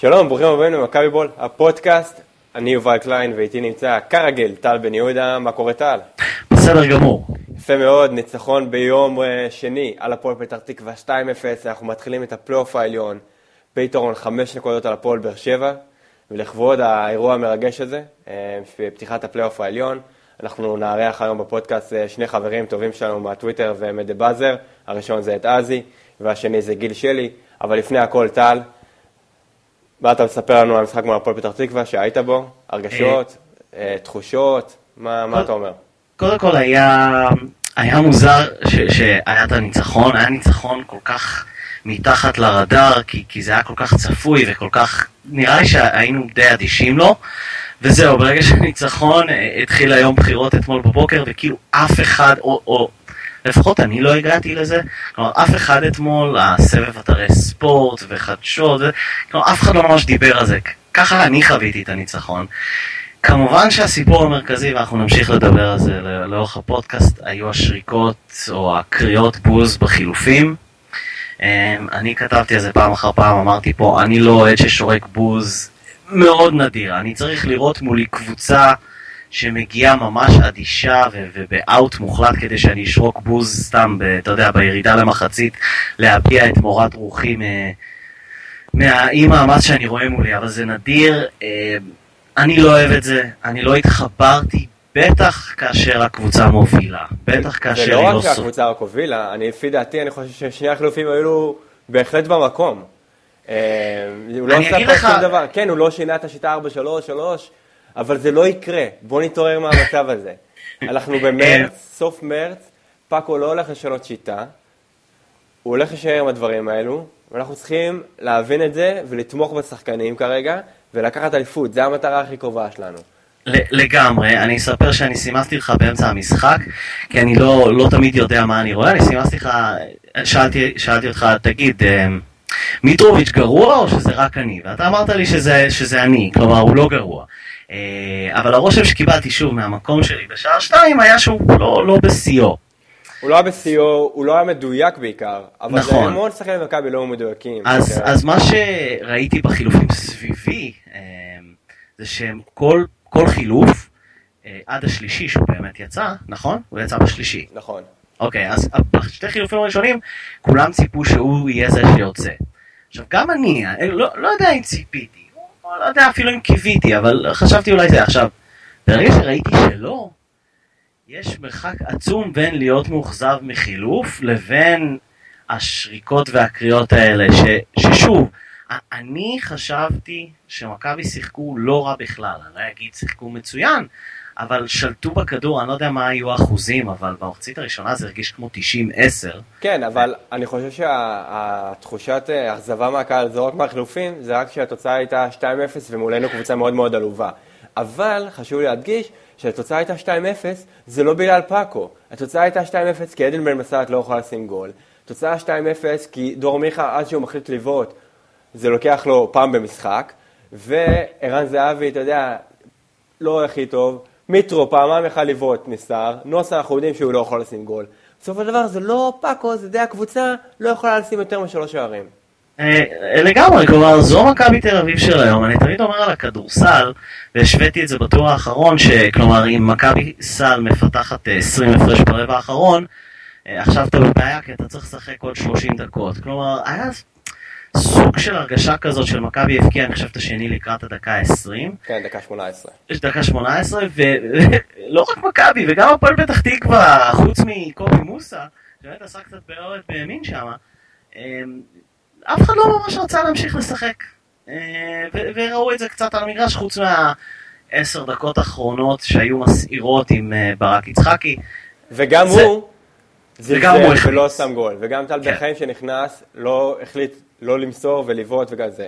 שלום, ברוכים הבאים למכבי בול, הפודקאסט. אני יובל קליין ואיתי נמצא כרגיל טל בן יהודה, מה קורה טל? בסדר גמור. יפה מאוד, ניצחון ביום אה, שני על הפועל פתח תקווה 2-0, אנחנו מתחילים את הפלייאוף העליון ביתרון 5 נקודות על הפועל באר שבע, ולכבוד האירוע המרגש הזה, אה, פתיחת הפלייאוף העליון, אנחנו נארח היום בפודקאסט אה, שני חברים טובים שלנו מהטוויטר ומ The Buzzer, הראשון זה את עזי והשני זה גיל שלי, אבל לפני הכל טל, מה אתה מספר לנו על המשחק מול הפועל פתח תקווה שהיית בו? הרגשות, אה, תחושות, מה, מה אתה אומר? קודם כל היה, היה מוזר ש, שהיה את הניצחון, היה ניצחון כל כך מתחת לרדאר, כי, כי זה היה כל כך צפוי וכל כך, נראה לי שהיינו די אדישים לו. וזהו, ברגע שהניצחון, אה, התחיל היום בחירות אתמול בבוקר, וכאילו אף אחד, או, או לפחות אני לא הגעתי לזה, כלומר אף אחד אתמול, הסבב אתרי ספורט וחדשות, כלומר אף אחד לא ממש דיבר על זה, ככה אני חוויתי את הניצחון. כמובן שהסיפור המרכזי, ואנחנו נמשיך לדבר על זה לאורך הפודקאסט, היו השריקות או הקריאות בוז בחילופים. אמ, אני כתבתי על זה פעם אחר פעם, אמרתי פה, אני לא אוהד ששורק בוז מאוד נדיר, אני צריך לראות מולי קבוצה שמגיעה ממש אדישה ובאאוט מוחלט כדי שאני אשרוק בוז סתם, ב, אתה יודע, בירידה למחצית, להביע את מורת רוחי מהאי מאמץ שאני רואה מולי, אבל זה נדיר, אה, אני לא אוהב את זה, אני לא התחברתי, בטח כאשר הקבוצה מובילה, בטח כאשר היא לא... זה לא רק שהקבוצה רק הובילה, אני לפי דעתי, אני חושב ששני החילופים היו בהחלט במקום. אה, הוא לא עשה פה שום דבר, כן, הוא לא שינה את השיטה 4-3-3, אבל זה לא יקרה, בוא נתעורר מהמצב הזה. אנחנו במרץ, סוף מרץ, פאקו לא הולך לשנות שיטה, הוא הולך להישאר עם הדברים האלו, ואנחנו צריכים להבין את זה ולתמוך בשחקנים כרגע, ולקחת אליפות, זו המטרה הכי קרובה שלנו. לגמרי, אני אספר שאני סימסתי לך באמצע המשחק, כי אני לא, לא תמיד יודע מה אני רואה, אני סימסתי לך, שאלתי, שאלתי אותך, תגיד, אה, מיטרוביץ' גרוע או שזה רק אני? ואתה אמרת לי שזה, שזה אני, כלומר הוא לא גרוע. אה, אבל הרושם שקיבלתי שוב מהמקום שלי בשעה שתיים היה שהוא לא, לא בשיאו. הוא לא היה בשיאו, הוא לא היה מדויק בעיקר, אבל נכון. זה המון שחקנים במכבי לא מדויקים. אז, אז מה שראיתי בחילופים סביבי, אה, זה שהם כל, כל חילוף, אה, עד השלישי שהוא באמת יצא, נכון? הוא יצא בשלישי. נכון. אוקיי, אז בשתי חילופים הראשונים, כולם ציפו שהוא יהיה זה שיוצא. עכשיו, גם אני, לא, לא יודע אם ציפיתי. לא יודע אפילו אם קיוויתי, אבל חשבתי אולי זה. עכשיו, ברגע שראיתי שלא, יש מרחק עצום בין להיות מאוכזב מחילוף לבין השריקות והקריאות האלה, ש, ששוב, אני חשבתי שמכבי שיחקו לא רע בכלל, אני לא אגיד שיחקו מצוין, אבל שלטו בכדור, אני לא יודע מה היו האחוזים, אבל במחצית הראשונה זה הרגיש כמו 90-10. כן, אבל אני חושב שהתחושת אה, אכזבה מהקהל זה לא רק מהחילופים, זה רק שהתוצאה הייתה 2-0 ומולנו קבוצה מאוד מאוד עלובה. אבל חשוב להדגיש שהתוצאה הייתה 2-0, זה לא בגלל פאקו. התוצאה הייתה 2-0 כי עדן בן מסעת לא יכול לשים גול. תוצאה 2-0 כי דור מיכה, עד שהוא מחליט לבעוט, זה לוקח לו פעם במשחק. וערן זהבי, אתה יודע, לא הכי טוב. מיטרו פעמיים יכל לבעוט נסתר, נוסה אנחנו יודעים שהוא לא יכול לשים גול. בסופו של דבר זה לא פאקו, זה די הקבוצה, לא יכולה לשים יותר משלוש שערים. אה, לגמרי, כלומר זו מכבי תל אביב של היום, אני תמיד אומר על הכדורסל, והשוויתי את זה בטור האחרון, שכלומר אם מכבי סל מפתחת 20 אה, הפרש ברבע האחרון, אה, עכשיו אתה בבעיה כי אתה צריך לשחק עוד 30 דקות. כלומר, היה סוג של הרגשה כזאת של מכבי הבקיע, אני חושב, את השני לקראת הדקה ה-20. כן, דקה 18. יש דקה 18, ולא רק מכבי, וגם הפועל פתח תקווה, חוץ מקובי מוסה, שבאמת עשה קצת בעורף בימין שם, אמ, אף אחד לא ממש רצה להמשיך לשחק. אה, וראו את זה קצת על המגרש, חוץ מהעשר דקות האחרונות שהיו מסעירות עם אה, ברק יצחקי. וגם הוא... וגם הוא החליט. ולא שם גול. וגם טל בן כן. חיים שנכנס, לא החליט לא למסור ולבעוט וכזה.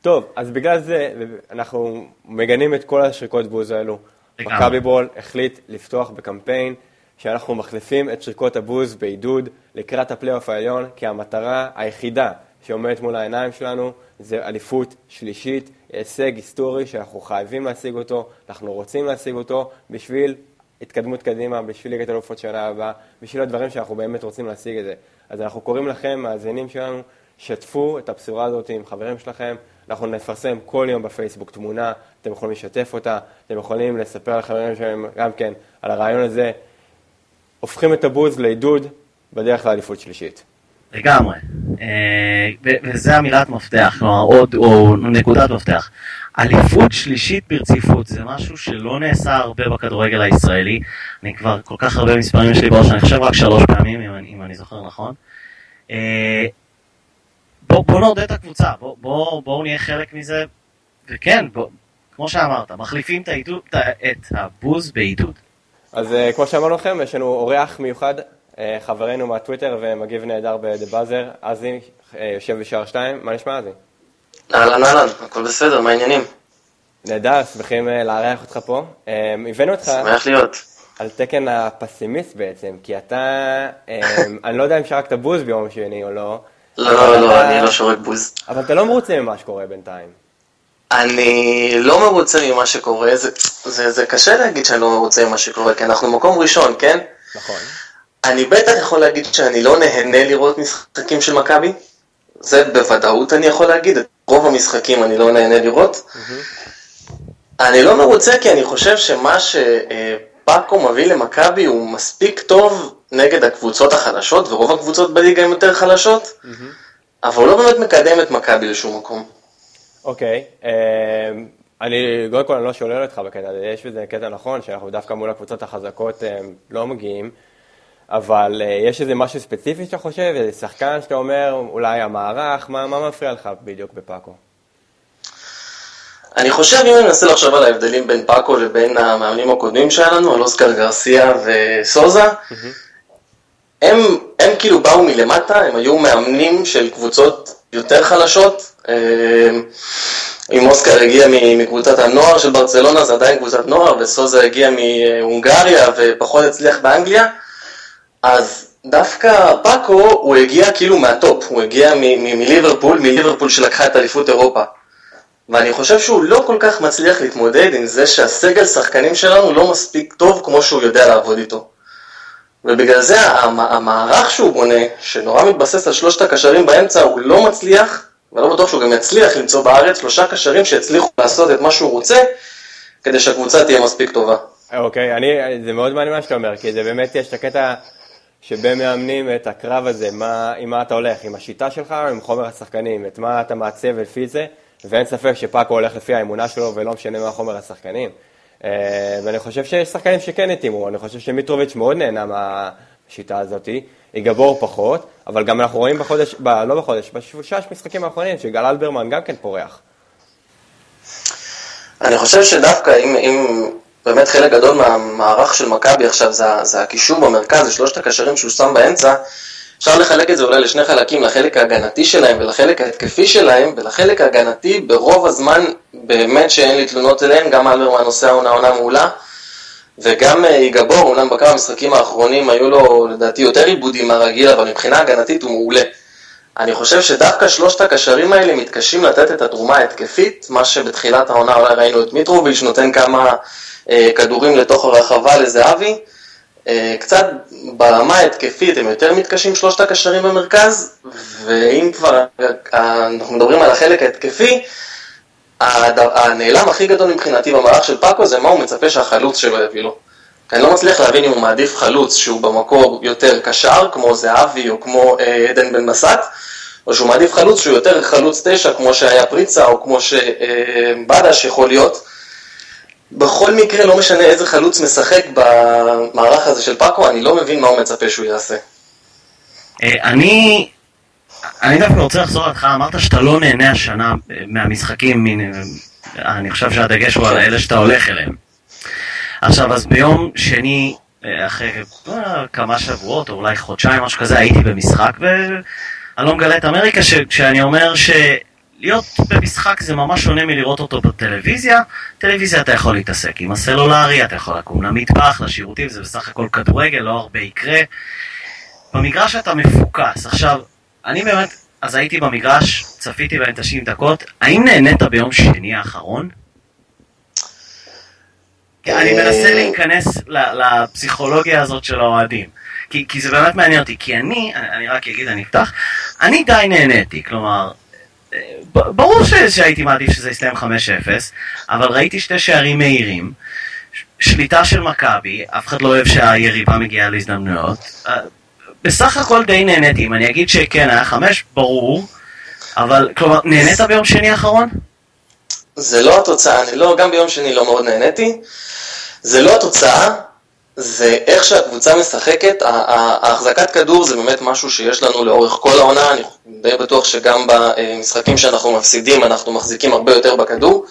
טוב, אז בגלל זה אנחנו מגנים את כל השריקות בוז האלו. מכבי בול החליט לפתוח בקמפיין שאנחנו מחליפים את שריקות הבוז בעידוד לקראת הפלייאוף העליון, כי המטרה היחידה שעומדת מול העיניים שלנו זה אליפות שלישית, הישג היסטורי שאנחנו חייבים להשיג אותו, אנחנו רוצים להשיג אותו בשביל התקדמות קדימה, בשביל ליגת אלופות שנה הבאה, בשביל הדברים שאנחנו באמת רוצים להשיג את זה. אז אנחנו קוראים לכם, מאזינים שלנו, שתפו את הבשורה הזאת עם חברים שלכם, אנחנו נפרסם כל יום בפייסבוק תמונה, אתם יכולים לשתף אותה, אתם יכולים לספר לחברים שלהם גם כן על הרעיון הזה. הופכים את הבוז לעידוד בדרך לאליפות שלישית. לגמרי. אה, וזה המילת מפתח, כלומר עוד, או נקודת מפתח. אליפות שלישית ברציפות זה משהו שלא נעשה הרבה בכדורגל הישראלי. אני כבר כל כך הרבה מספרים יש לי בראש, אני חושב רק שלוש פעמים, אם, אם אני זוכר נכון. בואו בוא נעודד את הקבוצה, בואו בוא, בוא נהיה חלק מזה, וכן, בוא, כמו שאמרת, מחליפים את, העידוד, את הבוז בעידוד. אז אה, כמו שאמרנו לכם, יש לנו אורח מיוחד, אה, חברנו מהטוויטר ומגיב נהדר ב-The Buzzer, אזי אה, יושב בשער 2, מה נשמע אזי? אהלן אהלן, הכל בסדר, מה העניינים? נהדר, שמחים לארח אותך פה. הבאנו אותך... שמח להיות. על תקן הפסימיסט בעצם, כי אתה, אני לא יודע אם שרקת בוז ביום שני או לא. לא, לא, לא, אני לא שורק בוז. אבל אתה לא מרוצה ממה שקורה בינתיים. אני לא מרוצה ממה שקורה, זה, זה, זה קשה להגיד שאני לא מרוצה ממה שקורה, כי אנחנו מקום ראשון, כן? נכון. אני בטח יכול להגיד שאני לא נהנה לראות משחקים של מכבי, זה בוודאות אני יכול להגיד, את רוב המשחקים אני לא נהנה לראות. Mm-hmm. אני לא מרוצה כי אני חושב שמה שפאקו מביא למכבי הוא מספיק טוב נגד הקבוצות החלשות, ורוב הקבוצות בליגה הן יותר חלשות, mm-hmm. אבל הוא לא באמת מקדם את מכבי לשום מקום. אוקיי, אמ, אני, קודם כל אני לא שולל אותך בקטע הזה, יש בזה קטע נכון, שאנחנו דווקא מול הקבוצות החזקות אמ, לא מגיעים, אבל אה, יש איזה משהו ספציפי שאתה חושב, איזה שחקן שאתה אומר, אולי המערך, מה, מה מפריע לך בדיוק בפאקו? אני חושב, אם אני מנסה לחשוב על ההבדלים בין פאקו לבין המאמנים הקודמים שהיה לנו, על אוסקר גרסיה וסוזה, mm-hmm. הם, הם כאילו באו מלמטה, הם היו מאמנים של קבוצות יותר חלשות. אמ, אם אוסקר הגיע מקבוצת הנוער של ברצלונה, זה עדיין קבוצת נוער, וסוזה הגיע מהונגריה ופחות הצליח באנגליה, אז דווקא פאקו הוא הגיע כאילו מהטופ, הוא הגיע מליברפול, מליברפול שלקחה את אליפות אירופה. ואני חושב שהוא לא כל כך מצליח להתמודד עם זה שהסגל שחקנים שלנו לא מספיק טוב כמו שהוא יודע לעבוד איתו. ובגלל זה המערך שהוא בונה, שנורא מתבסס על שלושת הקשרים באמצע, הוא לא מצליח, ולא בטוח שהוא גם יצליח למצוא בארץ שלושה קשרים שיצליחו לעשות את מה שהוא רוצה, כדי שהקבוצה תהיה מספיק טובה. אוקיי, אני, זה מאוד מעניין מה שאתה אומר, כי זה באמת, יש את הקטע שבין מאמנים את הקרב הזה, מה, עם מה אתה הולך, עם השיטה שלך או עם חומר השחקנים, את מה אתה מעצב לפי זה, ואין ספק שפאקו הולך לפי האמונה שלו ולא משנה מה חומר השחקנים. אה, ואני חושב שיש שחקנים שכן התאימו, אני חושב שמיטרוביץ' מאוד נהנה מהשיטה הזאת, יגבור פחות, אבל גם אנחנו רואים בחודש, ב, לא בחודש, בשלושה משחקים האחרונים, שגל אלברמן גם כן פורח. אני חושב שדווקא אם, אם באמת חלק גדול מהמערך של מכבי עכשיו זה, זה הקישור במרכז, זה שלושת הקשרים שהוא שם באמצע, אפשר לחלק את זה אולי לשני חלקים, לחלק ההגנתי שלהם ולחלק ההתקפי שלהם, ולחלק ההגנתי ברוב הזמן באמת שאין לי תלונות אליהם, גם אלברמן עושה עונה עונה מעולה, וגם אה, יגבור, אומנם בכמה המשחקים האחרונים היו לו לדעתי יותר עיבודים מהרגיל, אבל מבחינה הגנתית הוא מעולה. אני חושב שדווקא שלושת הקשרים האלה מתקשים לתת את התרומה ההתקפית, מה שבתחילת העונה אולי ראינו את מיטרוביץ' נותן כמה אה, כדורים לתוך הרחבה לזהבי. אה, קצת ברמה ההתקפית הם יותר מתקשים שלושת הקשרים במרכז, ואם כבר אנחנו מדברים על החלק ההתקפי, הנעלם הכי גדול מבחינתי במערך של פאקו זה מה הוא מצפה שהחלוץ שלו יביא לו. כי אני לא מצליח להבין אם הוא מעדיף חלוץ שהוא במקור יותר קשר, כמו זהבי או כמו אה, עדן בן מסת, או שהוא מעדיף חלוץ שהוא יותר חלוץ תשע, כמו שהיה פריצה, או כמו שבדש יכול להיות. בכל מקרה, לא משנה איזה חלוץ משחק במערך הזה של פאקו, אני לא מבין מה הוא מצפה שהוא יעשה. אה, אני, אני דווקא רוצה לחזור לך, אמרת שאתה לא נהנה השנה אה, מהמשחקים, אה, אני חושב שהדגש הוא על אלה שאתה הולך אליהם. עכשיו, אז ביום שני, אחרי כמה שבועות, או אולי חודשיים, משהו כזה, הייתי במשחק, ואני לא מגלה את אמריקה, כשאני אומר ש... להיות במשחק זה ממש שונה מלראות אותו בטלוויזיה. טלוויזיה אתה יכול להתעסק עם הסלולרי, אתה יכול לקום למטבח, לשירותים, זה בסך הכל כדורגל, לא הרבה יקרה. במגרש אתה מפוקס. עכשיו, אני באמת, אז הייתי במגרש, צפיתי בהם 90 דקות, האם נהנית ביום שני האחרון? אני מנסה אה, להיכנס לפסיכולוגיה הזאת של האוהדים. כי, כי זה באמת מעניין אותי, כי אני, אני רק אגיד, אני אפתח, אני די נהניתי, כלומר, ברור שהייתי מעדיף שזה יסתיים 5-0, אבל ראיתי שתי שערים מהירים, שליטה של מכבי, אף אחד לא אוהב שהיריבה מגיעה להזדמנויות. בסך הכל די נהניתי, אם אני אגיד שכן, היה חמש, ברור, אבל כלומר, נהנית ביום שני האחרון? זה לא התוצאה, אני לא, גם ביום שני לא מאוד נהניתי. זה לא התוצאה, זה איך שהקבוצה משחקת, ההחזקת כדור זה באמת משהו שיש לנו לאורך כל העונה, אני די בטוח שגם במשחקים שאנחנו מפסידים אנחנו מחזיקים הרבה יותר בכדור,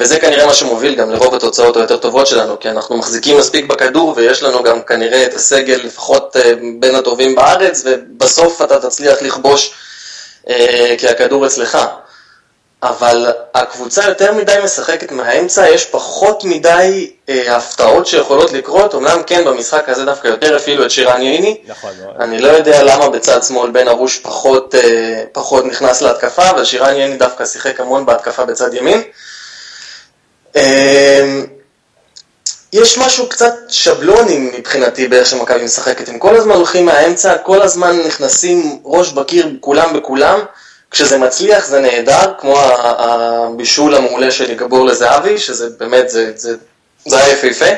וזה כנראה מה שמוביל גם לרוב התוצאות היותר טובות שלנו, כי אנחנו מחזיקים מספיק בכדור ויש לנו גם כנראה את הסגל לפחות בין הטובים בארץ, ובסוף אתה תצליח לכבוש כי הכדור אצלך. אבל הקבוצה יותר מדי משחקת מהאמצע, יש פחות מדי אה, הפתעות שיכולות לקרות, אמנם כן במשחק הזה דווקא יותר אפילו את שירן ייני. נכון. אני לא יודע למה בצד שמאל בן ארוש פחות, אה, פחות נכנס להתקפה, אבל שירן ייני דווקא שיחק המון בהתקפה בצד ימין. אה, יש משהו קצת שבלוני מבחינתי באיך שמכבי משחקת, הם כל הזמן הולכים מהאמצע, כל הזמן נכנסים ראש בקיר כולם בכולם. כשזה מצליח זה נהדר, כמו הבישול המעולה של יגבור לזהבי, שזה באמת, זה, זה, זה היה יפהפה.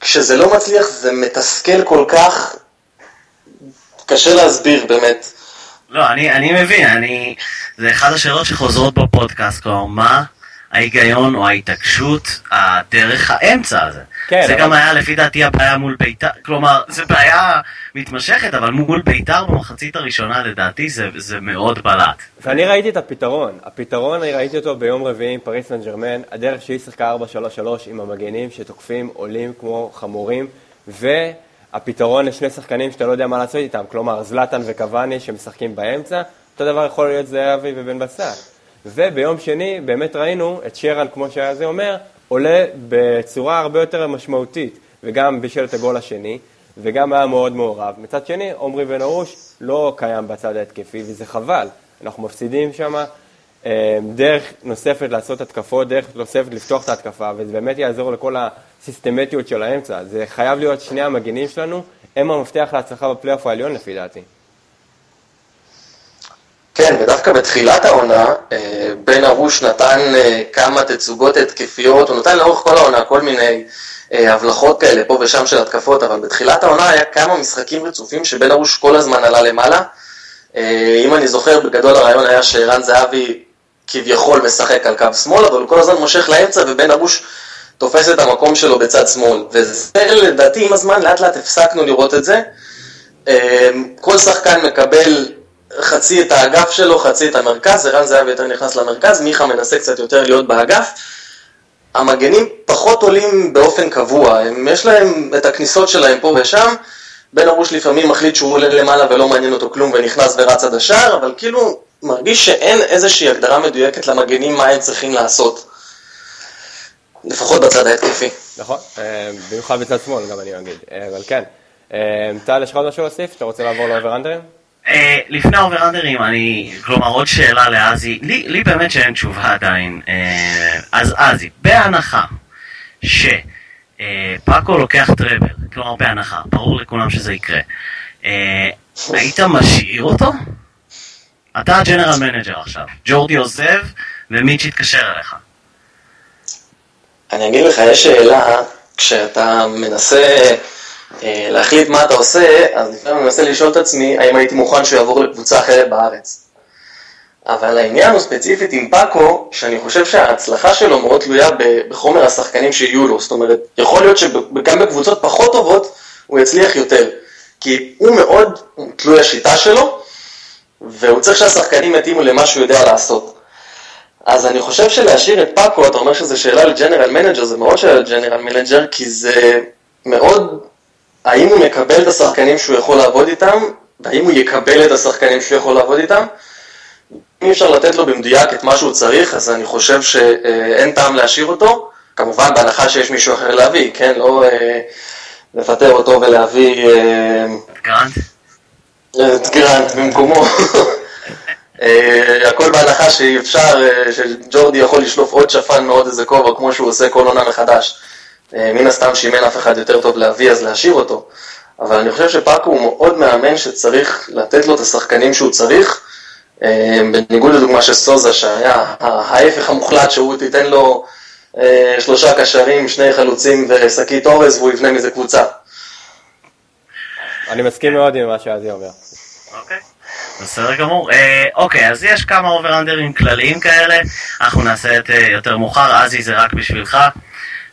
כשזה לא מצליח זה מתסכל כל כך, קשה להסביר באמת. לא, אני, אני מבין, אני... זה אחת השאלות שחוזרות בפודקאסט, כלומר, מה ההיגיון או ההתעקשות, הדרך האמצע הזה. כן, זה אבל... גם היה לפי דעתי הבעיה מול בית"ר, כלומר, זו בעיה מתמשכת, אבל מול בית"ר במחצית הראשונה לדעתי זה, זה מאוד בלט. ואני ראיתי את הפתרון. הפתרון, אני ראיתי אותו ביום רביעי עם פריס סן ג'רמן, הדרך שהיא שיחקה 4-3-3 עם המגנים שתוקפים, עולים כמו חמורים, והפתרון לשני שחקנים שאתה לא יודע מה לעשות איתם, כלומר זלטן וקוואני שמשחקים באמצע, אותו דבר יכול להיות זהבי ובן בסט. וביום שני באמת ראינו את שרן, כמו שהיה זה אומר, עולה בצורה הרבה יותר משמעותית, וגם בישל את הגול השני, וגם היה מאוד מעורב. מצד שני, עמרי בן ארוש לא קיים בצד ההתקפי, וזה חבל. אנחנו מפסידים שם אה, דרך נוספת לעשות התקפות, דרך נוספת לפתוח את ההתקפה, וזה באמת יעזור לכל הסיסטמטיות של האמצע. זה חייב להיות שני המגינים שלנו, הם המפתח להצלחה בפלייאוף העליון לפי דעתי. כן, ודווקא בתחילת העונה, אה, בן ארוש נתן אה, כמה תצוגות התקפיות, הוא נתן לאורך כל העונה כל מיני אה, הבלחות כאלה פה ושם של התקפות, אבל בתחילת העונה היה כמה משחקים רצופים שבן ארוש כל הזמן עלה למעלה. אם אני זוכר, בגדול הרעיון היה שערן זהבי כביכול משחק על קו שמאל, אבל הוא כל הזמן מושך לאמצע ובן ארוש תופס את המקום שלו בצד שמאל. וזה לדעתי עם הזמן לאט לאט הפסקנו לראות את זה. כל שחקן מקבל חצי את האגף שלו, חצי את המרכז, ערן זהבי יותר נכנס למרכז, מיכה מנסה קצת יותר להיות באגף. המגנים פחות עולים באופן קבוע, הם, יש להם את הכניסות שלהם פה ושם, בן ארוש לפעמים מחליט שהוא עולה למעלה ולא מעניין אותו כלום ונכנס ורץ עד השער, אבל כאילו מרגיש שאין איזושהי הגדרה מדויקת למגנים מה הם צריכים לעשות. לפחות בצד ההתקפי. נכון, אה, במיוחד בצד שמאל גם אני אגיד, אה, אבל כן. אה, טל, יש לך עוד משהו להוסיף? אתה רוצה לעבור ל over-under ים? אה, לפני ה over-under ים, אני, כלומר עוד שאלה לאזי, לי, לי באמת שאין תשובה עדיין, אה, אז אזי, בהנחה שפאקו לוקח treble, כלומר בהנחה, ברור לכולם שזה יקרה, אה, היית משאיר אותו? אתה ה general manager עכשיו, ג'ורדי עוזב ומיץ' יתקשר אליך. אני אגיד לך, יש שאלה, כשאתה מנסה אה, להחליט מה אתה עושה, אז לפעמים אני מנסה לשאול את עצמי האם הייתי מוכן שהוא יעבור לקבוצה אחרת בארץ. אבל העניין הוא ספציפית עם פאקו, שאני חושב שההצלחה שלו מאוד תלויה בחומר השחקנים שיהיו לו. זאת אומרת, יכול להיות שגם בקבוצות פחות טובות הוא יצליח יותר. כי הוא מאוד תלוי השיטה שלו, והוא צריך שהשחקנים יתאימו למה שהוא יודע לעשות. אז אני חושב שלהשאיר את פאקו, אתה אומר שזו שאלה ל general manager, זה מאוד שאלה ל general manager, כי זה מאוד האם הוא מקבל את השחקנים שהוא יכול לעבוד איתם, והאם הוא יקבל את השחקנים שהוא יכול לעבוד איתם. אם אפשר לתת לו במדויק את מה שהוא צריך, אז אני חושב שאין טעם להשאיר אותו, כמובן בהנחה שיש מישהו אחר להביא, כן? לא אה, לפטר אותו ולהביא... אה, גרנט? את גרנט במקומו. אה, הכל בהנחה שאפשר, אה, שג'ורדי יכול לשלוף עוד שפן מעוד איזה כובע, כמו שהוא עושה כל עונה מחדש. אה, מן הסתם שאם אין אף אחד יותר טוב להביא אז להשאיר אותו. אבל אני חושב שפאקו הוא מאוד מאמן שצריך לתת לו את השחקנים שהוא צריך, אה, בניגוד לדוגמה של סוזה, שהיה ההפך המוחלט, שהוא תיתן לו אה, שלושה קשרים, שני חלוצים ושקית אורז, והוא יבנה מזה קבוצה. אני מסכים מאוד עם מה שעזי אומר. אוקיי. בסדר גמור. אה, אוקיי, אז יש כמה over under ים כלליים כאלה, אנחנו נעשה את אה, יותר מאוחר, עזי זה רק בשבילך.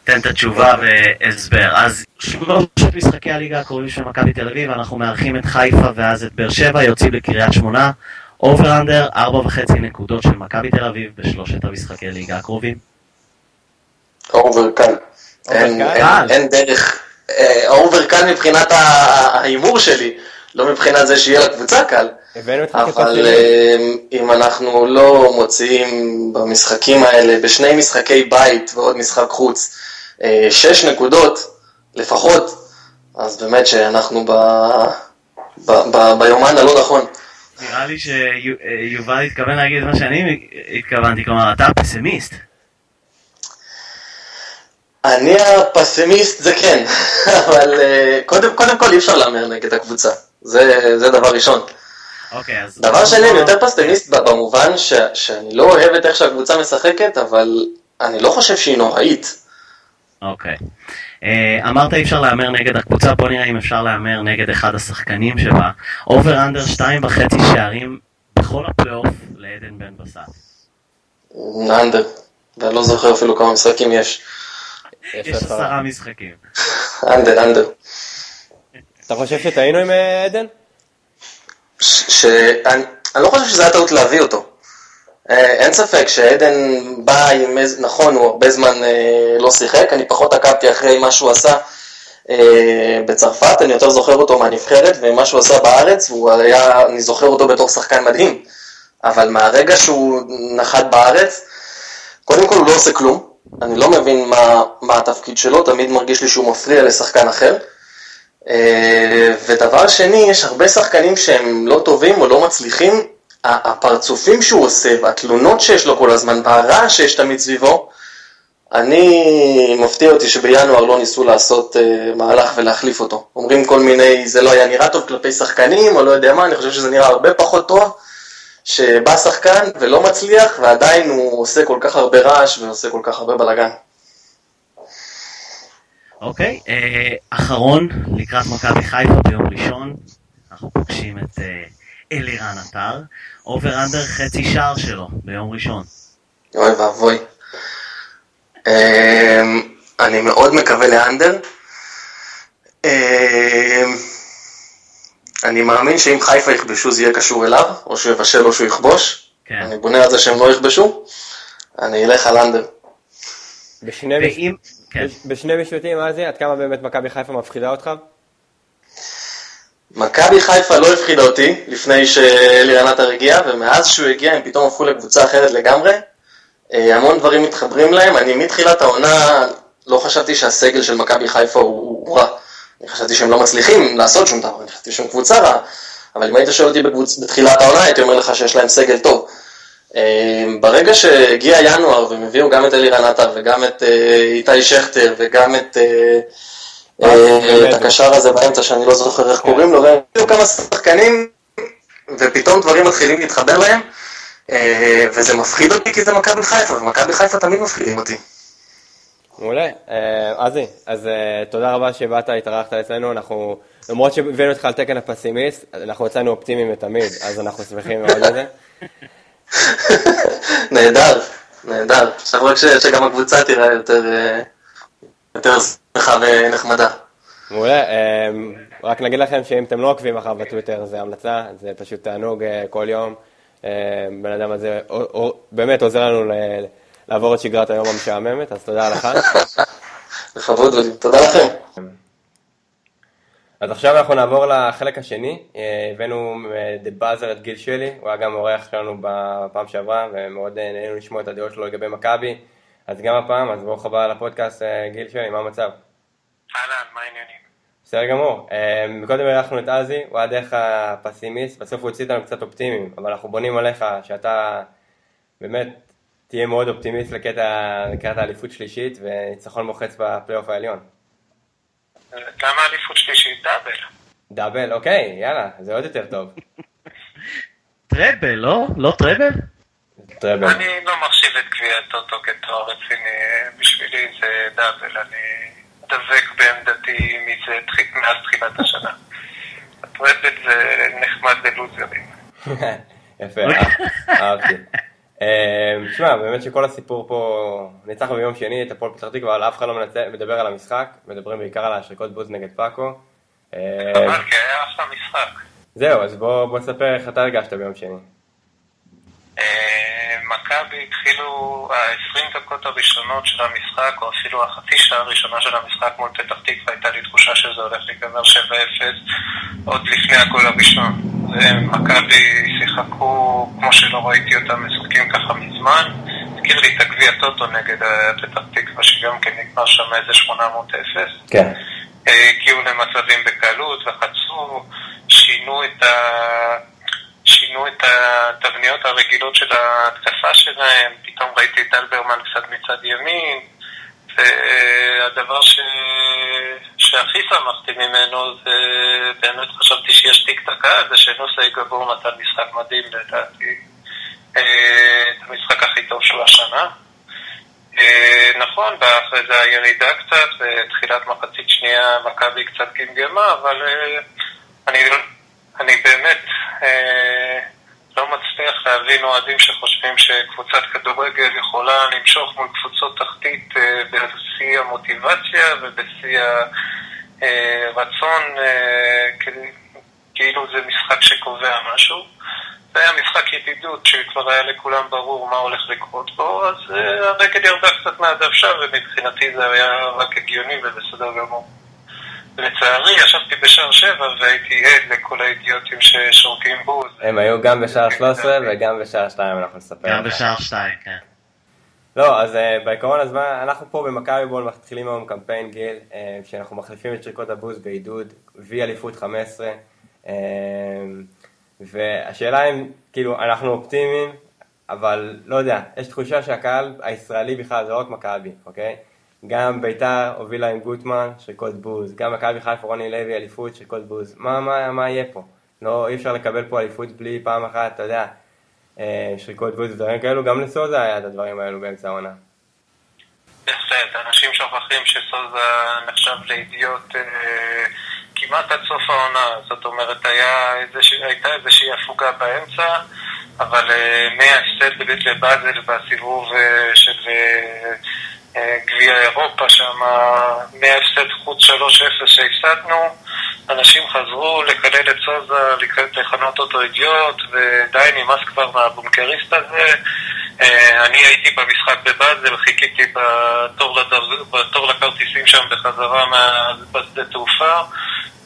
תן את התשובה והסבר. אז שלושת משחקי הליגה הקרובים של מכבי תל אביב, אנחנו מארחים את חיפה ואז את באר שבע, יוצאים לקריית שמונה. over under, ארבע וחצי נקודות של מכבי תל אביב בשלושת המשחקי ליגה הקרובים. over קל. אין, over דרך, אה, over קל מבחינת ההימור שלי, לא מבחינת זה שיהיה לקבוצה קל. אבל. אה, אם אנחנו לא מוציאים במשחקים האלה, בשני משחקי בית ועוד משחק חוץ, אה, שש נקודות לפחות, אז באמת שאנחנו ב, ב, ב, ביומן הלא נכון. נראה לי שיובל התכוון להגיד את מה שאני התכוונתי, כלומר, אתה פסימיסט. אני הפסימיסט זה כן, אבל אה, קודם, קודם כל אי אפשר להמר נגד הקבוצה, זה, זה דבר ראשון. אוקיי, אז... דבר שני, אני יותר פסימיסט במובן ש, שאני לא אוהב את איך שהקבוצה משחקת, אבל אני לא חושב שהיא נוראית. אוקיי. אה, אמרת אי אפשר להמר נגד הקבוצה, בוא נראה אם אפשר להמר נגד אחד השחקנים שבה. over under שתיים וחצי שערים בכל הפלייאוף לעדן בן בסט. under, ואני לא זוכר אפילו כמה משחקים יש. יש עשרה משחקים. under, under. אתה חושב שטעינו עם אה, עדן? שאני אני לא חושב שזה היה טעות להביא אותו. אה, אין ספק שעדן בא עם איזה, נכון, הוא הרבה זמן אה, לא שיחק, אני פחות עקבתי אחרי מה שהוא עשה אה, בצרפת, אני יותר זוכר אותו מהנבחרת, ומה שהוא עשה בארץ, היה, אני זוכר אותו בתור שחקן מדהים, אבל מהרגע שהוא נחת בארץ, קודם כל הוא לא עושה כלום, אני לא מבין מה, מה התפקיד שלו, תמיד מרגיש לי שהוא מפריע לשחקן אחר. אה, ודבר שני, יש הרבה שחקנים שהם לא טובים או לא מצליחים, הפרצופים שהוא עושה והתלונות שיש לו כל הזמן והרעש שיש תמיד סביבו, אני, מפתיע אותי שבינואר לא ניסו לעשות uh, מהלך ולהחליף אותו. אומרים כל מיני, זה לא היה נראה טוב כלפי שחקנים, או לא יודע מה, אני חושב שזה נראה הרבה פחות טוב, שבא שחקן ולא מצליח, ועדיין הוא עושה כל כך הרבה רעש ועושה כל כך הרבה בלאגן. אוקיי, אה, אחרון, לקראת מכבי חיפה ביום ראשון, אנחנו פוגשים את אה, אלירן עטר, אובר אנדר חצי שער שלו ביום ראשון. אוי ואבוי. אמ, אני מאוד מקווה לאנדר. אמ, אני מאמין שאם חיפה יכבשו זה יהיה קשור אליו, או שהוא יבשל או שהוא יכבוש. כן. אני בונה על זה שהם לא יכבשו. אני אלך על אנדר. בשני מש- ואם... כן. בשני משפטים, עזי, עד כמה באמת מכבי חיפה מפחידה אותך? מכבי חיפה לא הפחידה אותי לפני שאלירן עטר הגיע, ומאז שהוא הגיע הם פתאום הפכו לקבוצה אחרת לגמרי. אה, המון דברים מתחברים להם, אני מתחילת העונה לא חשבתי שהסגל של מכבי חיפה הוא, הוא רע. אני חשבתי שהם לא מצליחים לעשות שום דבר, אני חשבתי שהם קבוצה רעה. אבל אם היית שואל אותי בקבוצ... בתחילת העונה, הייתי אומר לך שיש להם סגל טוב. אה, ברגע שהגיע ינואר והם הביאו גם את אלירן עטר וגם את אה, איתי שכטר וגם את... אה, את הקשר הזה באמצע שאני לא זוכר איך קוראים לו, והם הביאו כמה שחקנים, ופתאום דברים מתחילים להתחבר להם, אה, וזה מפחיד אותי כי זה מכבי חיפה, ומכבי חיפה תמיד מפחידים אותי. מעולה. עזי, אז אה, תודה רבה שבאת, התארחת אצלנו, אנחנו, למרות שהבאנו אותך על תקן הפסימיסט, אנחנו יצאנו אופטימיים לתמיד, אז אנחנו שמחים מאוד לזה. נהדר, נהדר. עכשיו רק שגם הקבוצה תראה יותר, יותר שמחה ונחמדה. מעולה, אה, רק נגיד לכם שאם אתם לא עוקבים אחריו בטוויטר, זה המלצה, זה פשוט תענוג אה, כל יום. אה, בן אדם הזה באמת עוזר לנו לעבור את שגרת היום המשעממת, אז תודה לך. לכבוד לי. תודה לכם. אז עכשיו אנחנו נעבור לחלק השני, אה, הבאנו The Buzzer את גיל שלי, הוא היה גם אורח שלנו בפעם שעברה, ומאוד אה, נהנינו לשמוע את הדעות שלו לגבי מכבי, אז גם הפעם, אז ברוך הבא לפודקאסט, אה, גיל שלי, מה המצב? אהלן, מה העניינים? בסדר גמור. אה, מקודם אירחנו את עזי, הוא היה דרך הפסימיסט, בסוף הוא הוציא אותנו קצת אופטימיים, אבל אנחנו בונים עליך שאתה באמת תהיה מאוד אופטימיסט לקטע, לקראת האליפות שלישית וניצחון מוחץ בפלייאוף העליון. למה אליפות שלישית דאבל? דאבל, אוקיי, יאללה, זה עוד יותר טוב. טראבל, לא? לא טראבל? אני לא מחשיב את גביע הטוטו כתואר רציני, בשבילי זה דאבל, אני דבק בעמדתי מאז תחילת השנה. הטראבל זה נחמד ללוזרים. יפה, אה- אהבתי. אה, תשמע, באמת שכל הסיפור פה, ניצחנו ביום שני את הפועל פתח תקווה, אבל אף אחד לא מדבר על המשחק, מדברים בעיקר על השריקות בוז נגד פאקו. אה, אבל כי היה אחלה משחק. זהו, אז בוא נספר איך אתה הרגשת ביום שני. מכבי התחילו, ה-20 דקות הראשונות של המשחק, או אפילו החצי שעה הראשונה של המשחק מול פתח תקווה, הייתה לי תחושה שזה הולך להיגמר 7-0 עוד לפני הגול הראשון. ומכבי שיחקו כמו שלא ראיתי אותם משחקים ככה מזמן. הזכיר לי את הגביע טוטו נגד אה, פתח תקווה, שגם כן נגמר שם איזה 800-0. כן. אה, הגיעו למצבים בקלות, לחצו, שינו את, ה... שינו את התבניות הרגילות של ההתקפה שלהם, פתאום ראיתי את אלברמן קצת מצד ימין, והדבר ש... שהכי שמחתי ממנו זה באמת חשבתי שישתיק את הקהל, זה שנוסי גבור נתן משחק מדהים לדעתי, אה, את המשחק הכי טוב שלו השנה. אה, נכון, ואחרי זה הירידה קצת, ותחילת מחצית שנייה מכבי קצת גמגמה, אבל אה, אני, אני באמת לא מצליח להבין אוהדים שחושבים שקבוצת כדורגל יכולה למשוך מול קבוצות תחתית אה, בשיא המוטיבציה ובשיא הרצון, אה, כאילו זה משחק שקובע משהו. זה היה משחק ידידות שכבר היה לכולם ברור מה הולך לקרות בו, אז הרגל ירדה קצת מהדוושה ומבחינתי זה היה רק הגיוני ובסדר גמור. לצערי, ישבתי בשער שבע והייתי עד לכל האידיוטים ששורקים בוז. הם היו גם בשער 13 וגם בשער 2, אנחנו נספר. גם. בשער שתיים, כן. לא, אז uh, בעיקרון הזמן, אנחנו פה במכבי בול מתחילים היום קמפיין גיל, uh, שאנחנו מחליפים את שריקות הבוז בעידוד, וי אליפות 15, uh, והשאלה אם, כאילו, אנחנו אופטימיים, אבל לא יודע, יש תחושה שהקהל הישראלי בכלל זה לא רק מכבי, אוקיי? גם ביתר הובילה עם גוטמן, שריקות בוז, גם מכבי חיפה רוני לוי אליפות, שריקות בוז, מה, מה, מה יהיה פה? לא, אי אפשר לקבל פה אליפות בלי פעם אחת, אתה יודע, אה, שריקות בוז ודברים כאלו, גם לסוזה היה את הדברים האלו באמצע העונה. בהחלט, אנשים שוכחים שסוזה נחשב לאידיוט אה, כמעט עד סוף העונה, זאת אומרת היה איזושה, הייתה איזושהי הפוגה באמצע, אבל אה, מההפסד לבאזל בסיבוב של גביע אירופה שם, מההפסד חוץ 3-0 שהפסדנו, אנשים חזרו לקלל את סוזה, לכנות אותו אידיוט, ודי נמאס כבר מהבונקריסט הזה. אה, אני הייתי במשחק בבאזל, חיכיתי בתור. בתור לכרטיסים שם בחזרה מה... בשדה תעופה.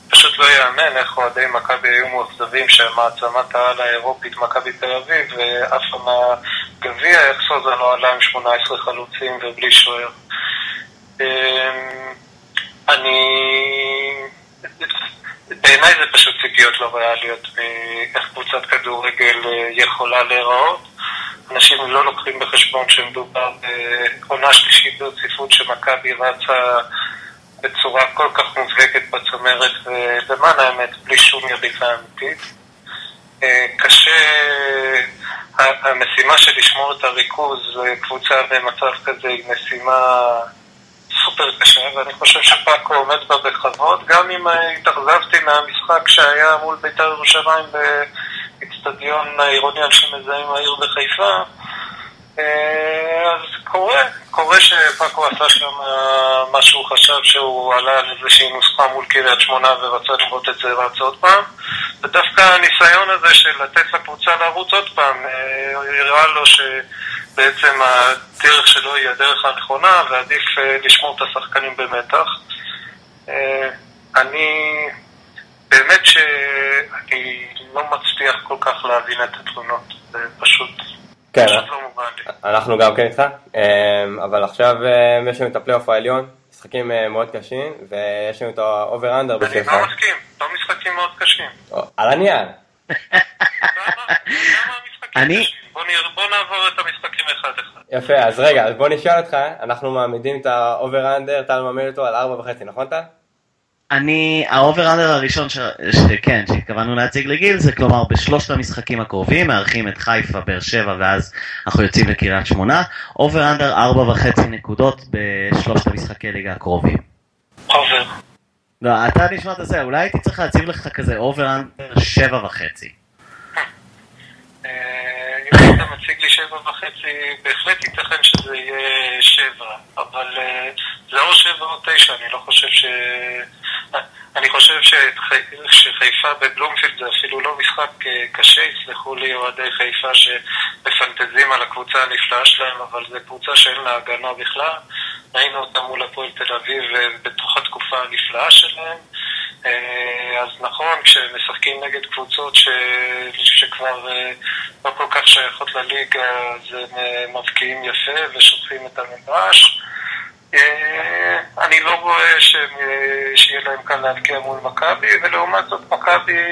פשוט לא יאמן איך אוהדי מכבי היו מאוכזבים שמעצמת העל האירופית, מכבי תל אביב, ועפה מהגביע, איך סוזה לא עם 18 חלוצים ובלי שוער. אמ, אני... בעיניי זה פשוט ציפיות לא ריאליות מאיך קבוצת כדורגל אה, יכולה להיראות. אנשים לא לוקחים בחשבון שמדובר בעונה שלישית ברציפות שמכבי רצה בצורה כל כך מובהקת בצמרת, ולמען האמת, בלי שום יריבה אמיתית. אה, קשה, המשימה של לשמור את הריכוז לקבוצה במצב כזה היא משימה סופר קשה, ואני חושב שפאקו עומד בה בכבוד, גם אם התאכזבתי מהמשחק שהיה מול בית"ר ירושלים באיצטדיון העירוני על שם מזהים העיר בחיפה. אה, אז קורה, קורה שפאקו עשה שם אה, מה שהוא חשב שהוא עלה על איזושהי נוסחה מול קריית שמונה ורצה לראות את זה רץ עוד פעם ודווקא הניסיון הזה של לתת לקבוצה לרוץ עוד פעם אה, הראה לו שבעצם הדרך שלו היא הדרך הנכונה ועדיף אה, לשמור את השחקנים במתח. אה, אני באמת שאני לא מצליח כל כך להבין את התלונות, זה פשוט, כן, פשוט לא מובן לי. אנחנו גם כן איתך, אמ, אבל עכשיו אמ, יש לנו את הפלייאוף העליון, משחקים אה, מאוד קשים, ויש לנו את ה over under אני בשבילך. לא מסכים, לא משחקים מאוד קשים. על הנייר. למה המשחקים אני- קשים? בוא נעבור את המשחקים אחד-אחד. יפה, אז רגע, בוא נשאל אותך, אנחנו מעמידים את ה over under, טל מעמיד אותו על ארבע וחצי, נכון טל? אני, ה over under הראשון ש... שכן, שהתכוונו להציג לגיל, זה כלומר בשלושת המשחקים הקרובים, מארחים את חיפה, באר שבע, ואז אנחנו יוצאים לקריית שמונה. over under ארבע וחצי נקודות בשלושת המשחקי ליגה הקרובים. over. לא, אתה נשמע את זה, אולי הייתי צריך להציב לך כזה over under שבע וחצי. אה, אם היית מציג לי שבע וחצי, בהחלט ייתכן שזה יהיה שבע, אבל אה, זה או שבע או תשע, אני לא חושב ש... אני חושב שחי- שחיפה בבלומפילד זה אפילו לא משחק אה, קשה, יסלחו לי אוהדי חיפה שמפנטזים על הקבוצה הנפלאה שלהם, אבל זו קבוצה שאין לה הגנה בכלל. ראינו אותה מול הפועל תל אביב אה, בתוך התקופה הנפלאה שלהם. אה, אז נכון, כשמשחקים נגד קבוצות ש... שכבר אה, לא כל כך שייכות לליגה, אז הם אה, מבקיעים יפה ושוטפים את המגרש. אני לא רואה שהם, שיהיה להם קל להבקיע מול מכבי, ולעומת זאת מכבי,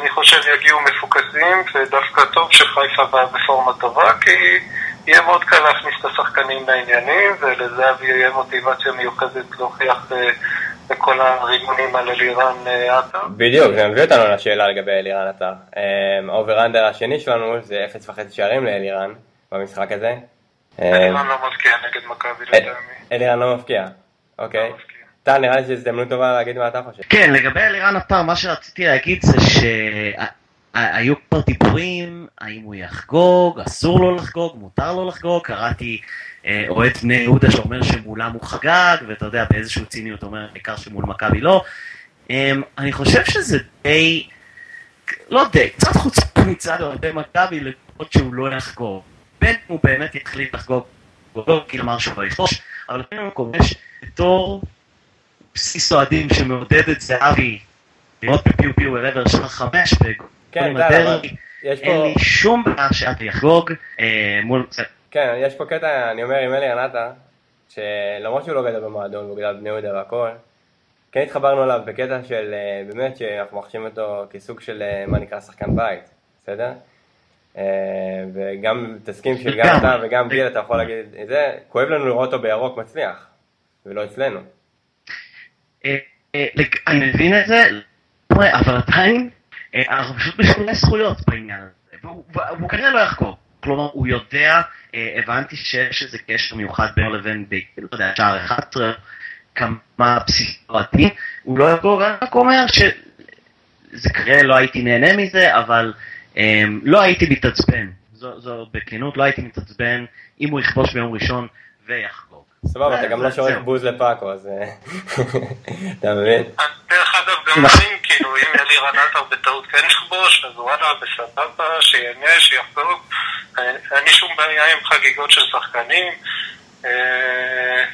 אני חושב יגיעו מפוקסים, ודווקא טוב שחיפה באה בפורמה טובה, כי יהיה מאוד קל להכניס את השחקנים לעניינים, ולזהבי יהיה מוטיבציה מיוחדת להוכיח בכל הרימונים על אלירן אה, עטר. בדיוק, זה מביא אותנו לשאלה לגבי אלירן עטר. ה over under השני שלנו זה 0.5 שערים לאלירן במשחק הזה. אלירן לא מבקיע נגד מכבי לטעמי. אלירן לא מבקיע, אוקיי. לא. טל, נראה לי שזו הזדמנות טובה להגיד מה אתה חושב. כן, לגבי אלירן עטר, מה שרציתי להגיד זה שהיו כבר דיבורים, האם הוא יחגוג, אסור לו לחגוג, מותר לו לחגוג, קראתי אה, אוהד בני יהודה שאומר שמולם הוא חגג, ואתה יודע, באיזשהו ציניות אומר, העיקר שמול מכבי לא. אה, אני חושב שזה די, לא די, קצת חוצפה מצד אוהדי מכבי לראות שהוא לא יחגוג. בין אם הוא באמת יחליט לחגוג, אמר שהוא לא יכבוש, אבל לפעמים הוא כובש בתור בסיס אוהדים שמעודד את זהבי לראות בפיו פיו אל עבר שעה חמש כן. יש פה... אין לי שום בעיה שאתה יחגוג אה, מול... כן, יש פה קטע, אני אומר עם אלירן עטר, שלמרות שהוא לא גדל במועדון, הוא גדל בבני יהודה והכל, כן התחברנו אליו בקטע של אה, באמת שאנחנו מחשיבים אותו כסוג של אה, מה נקרא שחקן בית, בסדר? וגם תסכים שגם. אתה וגם גיל אתה יכול להגיד את זה, כואב לנו לראות אותו בירוק מצליח, ולא אצלנו. אני מבין את זה, אבל עדיין אנחנו פשוט בשולי זכויות בעניין הזה. והוא כנראה לא יחגוג. כלומר, הוא יודע, אה, הבנתי שיש איזה קשר מיוחד בינו לבין, לא יודע, שער 11, כמה בסיסי, הוא לא אני רק אומר שזה כנראה לא הייתי נהנה מזה, אבל אה, לא הייתי מתעצבן. זו, בכנות, לא הייתי מתעצבן אם הוא יכבוש ביום ראשון ויחגוג. סבבה, אתה זה- גם לא זהו. בוז לפאקו, אז אה, אתה מבין? דרך אגב, גם. אני, כאילו, אם אלירן עטר בטעות כן יכבוש, אז וואלה, בסבבה, שיהנה, שיחגוג. אה, אין לי שום בעיה עם חגיגות של שחקנים. אה,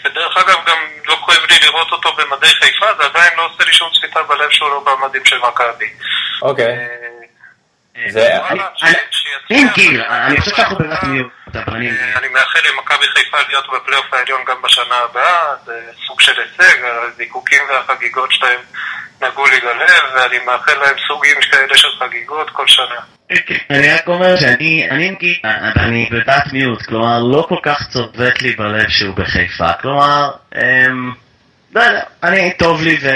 ודרך אגב, גם לא כואב לי לראות אותו במדי חיפה, זה עדיין לא עושה לי שום צפיתה בלב שהוא לא במדים של מכבי. אוקיי. אה, אה, זה-. אין גיל, אני חושב שאנחנו באמת מיעוט, אבל אני... אני מאחל למכבי חיפה להיות בפלייאוף העליון גם בשנה הבאה, זה סוג של הישג, הזיקוקים והחגיגות שלהם נגעו לי ללב, ואני מאחל להם סוגים כאלה של חגיגות כל שנה. אני רק אומר שאני, אני אני בדעת מיעוט, כלומר לא כל כך צובט לי בלב שהוא בחיפה, כלומר, אמ, לא יודע, אני טוב לי ו...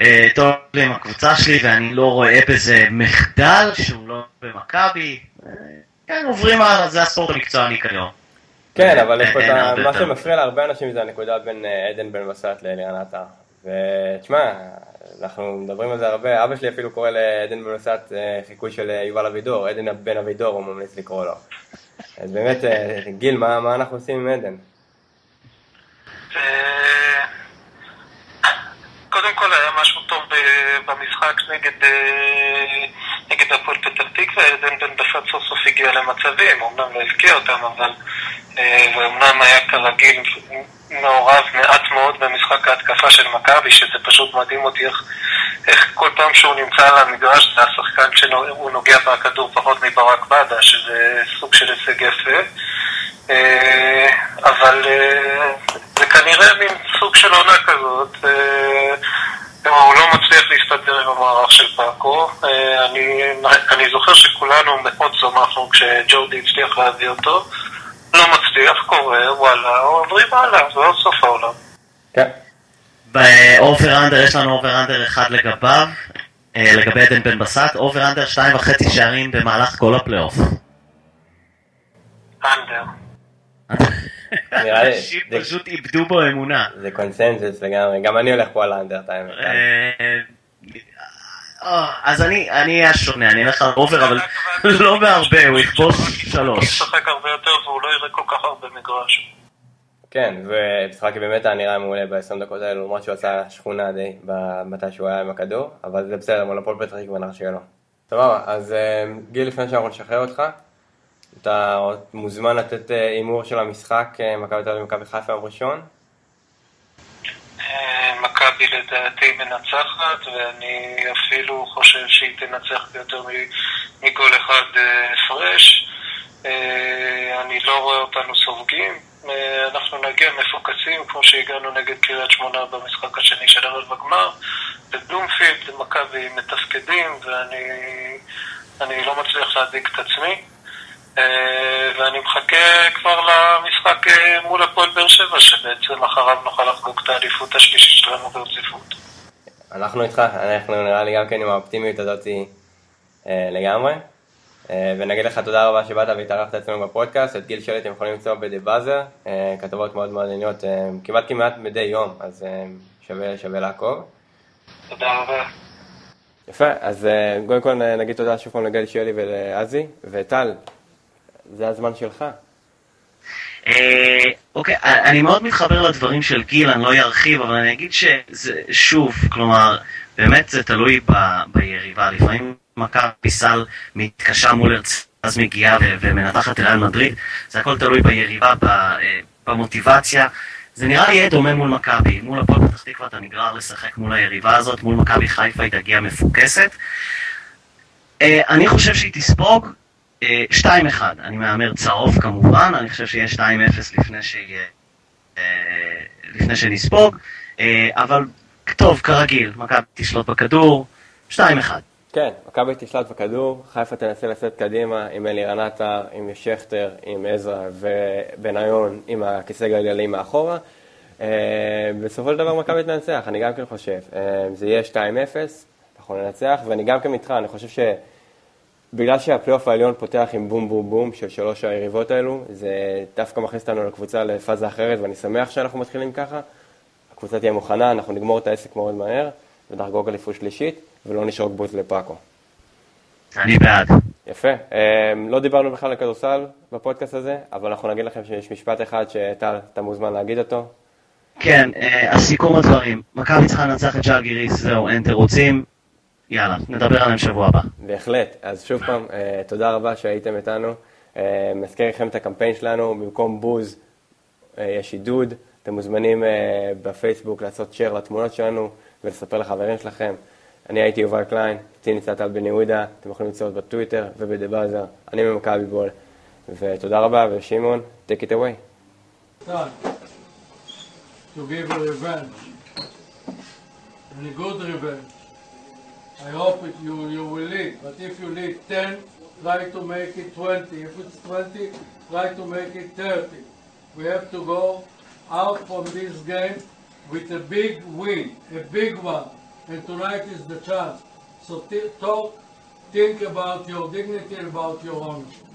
אה, טוב לי עם הקבוצה שלי ואני לא רואה בזה מחדל שהוא לא במכבי, כן עוברים הלאה, זה הספורט המקצועני כיום. כן, אבל יש פה את אין ה... הרבה מה. שמפריע להרבה אנשים זה הנקודה בין אה, עדן בן בסט לאלירן עטר. ותשמע, אנחנו מדברים על זה הרבה, אבא שלי אפילו קורא לעדן בן בסט אה, חיקוי של אה, יובל אבידור, עדן בן אבידור הוא ממליץ לקרוא לו. אז באמת, אה, גיל, מה מה אנחנו עושים עם עדן? אה, קודם כל היה משהו טוב במשחק נגד, אה, נגד הפועל פתח תקווה, עדן בן בסט סוף סוף הגיע למצבים, אמנם לא הבקיע אותם, אבל אה, ואומנם היה כרגיל מעורב מעט מאוד במשחק ההתקפה של מכבי, שזה פשוט מדהים אותי איך, איך כל פעם שהוא נמצא על המגרש זה השחקן שהוא נוגע בכדור פחות מברק בדה, שזה סוג של הישג יפה. אה, אבל אה, זה כנראה מין סוג של עונה כזאת. אה, כלומר, הוא לא עם המערך של פאקו. אה, אני, אני זוכר שכולנו מאוד שמחנו כשג'ורדי הצליח להביא אותו. לא מצליח, קורה, וואלה, עוברים הלאה, זה לא סוף העולם. כן. ב over under יש לנו over under אחד לגביו, אה, לגבי עדן בן בסט, over under שתיים וחצי שערים במהלך כל הפלייאוף. under. אנשים פשוט איבדו בו אמונה. זה קונסנזוס לגמרי, גם אני הולך פה על ה under time. אה, אה, אז אני אני אהיה שונה, אני אלך על אובר, אבל לא בהרבה, הוא יכבוש הוא שלוש. ישחק הרבה יותר והוא לא יראה כל כך הרבה מגרש. כן, ומשחקי באמת היה נראה מעולה ב-20 דקות האלו, למרות שהוא עשה שכונה די מתי שהוא היה עם הכדור, אבל זה בסדר, מונופול פתח תקווה נראה שלא. סבבה, אז אה, גיל, לפני שאנחנו נשחרר אותך, אתה מוזמן לתת אה, הימור של המשחק, אה, מכבי תל אביב ומכבי חיפה יום ראשון. אה, מכבי לדעתי מנצחת, ואני אפילו חושב שהיא תנצח ביותר מ- מגול אחד אה, הפרש. אה, אני לא רואה אותנו סופגים. אה, אנחנו נגיע מפוקסים, כמו שהגענו נגד קריית שמונה במשחק השני של ערב הגמר. בבלומפילד, מכבי מתפקדים, ואני אני לא מצליח להדאיג את עצמי. אה, ואני מחכה כבר למשחק אה, מול הפועל באר שבע, שבעצם אחריו נוכל לחגוג את האליפות השלישית שלנו ברציפות. אנחנו איתך, אנחנו נראה לי גם כן עם האופטימיות הזאת אה, לגמרי. ונגיד לך תודה רבה שבאת והתארחת אצלנו בפודקאסט, את גיל שלי אתם יכולים למצוא בדה באזר, כתבות מאוד מעניינות, אה, כמעט כמעט מדי יום, אז שווה, שווה לעקוב. תודה רבה. יפה, אז קודם כל נגיד תודה שוב פעם לגלי שלי ולעזי, וטל, זה הזמן שלך. אה, אוקיי, אני מאוד מתחבר לדברים של גיל, אני לא ארחיב, אבל אני אגיד שזה, שוב, כלומר, באמת זה תלוי ב, ביריבה. לפעמים מכבי סל מתקשה מול הרצ... אז מגיעה ומנתחת ריאל מדריד, זה הכל תלוי ביריבה, אה, במוטיבציה. זה נראה יהיה דומה מול מכבי. מול הפועל פתח תקווה אתה נגרר לשחק מול היריבה הזאת, מול מכבי חיפה היא תגיע מפוקסת. אה, אני חושב שהיא תספוג 2-1, אני מהמר צהוב כמובן, אני חושב שיהיה 2-0 לפני שיהיה... אה, לפני שנספוג, אה, אבל טוב, כרגיל, מכבי תשלוט בכדור, 2-1. כן, מכבי תשלט בכדור, חיפה תנסה לצאת קדימה עם אלירן עטר, עם שכטר, עם עזרא ובניון עם הכיסא גלגלים מאחורה. אה, בסופו של דבר מכבי תנצח, אני גם כן חושב. זה יהיה 2-0, אנחנו ננצח, ואני גם כן איתך, אני חושב שבגלל שהפלייאוף העליון פותח עם בום בום בום של שלוש היריבות האלו, זה דווקא מכניס אותנו לקבוצה לפאזה אחרת, ואני שמח שאנחנו מתחילים ככה. הקבוצה תהיה מוכנה, אנחנו נגמור את העסק מאוד מהר, ונחגוג אליפות שלישית, ולא נשרוק בוז לפאקו. אני בעד. יפה. אה, לא דיברנו בכלל על כדורסל בפודקאסט הזה, אבל אנחנו נגיד לכם שיש משפט אחד שטל, אתה מוזמן להגיד אותו. כן, אה, הסיכום הדברים, מכבי צריכה לנצח את ז'לגיריס, זהו, אין תירוצים, יאללה, נדבר עליהם שבוע הבא. בהחלט. אז שוב פעם, אה, תודה רבה שהייתם איתנו. אה, מזכיר לכם את הקמפיין שלנו, במקום בוז אה, יש עידוד. אתם מוזמנים בפייסבוק לעשות שייר לתמונות שלנו ולספר לחברים שלכם. אני הייתי יובל קליין, איתי נמצא טל בן יהודה, אתם יכולים למצוא אותי בטוויטר ובדבאזר, אני ממכבי בול. ותודה רבה, ושמעון, take it away. to give a revenge, and a good revenge. I hope it, you, you will lead, but if you lead 10, try to make it 20. If it's 20, try to make it 30. We have to go out from this game with a big win, a big one, and tonight is the chance. So talk, think about your dignity about your ownership.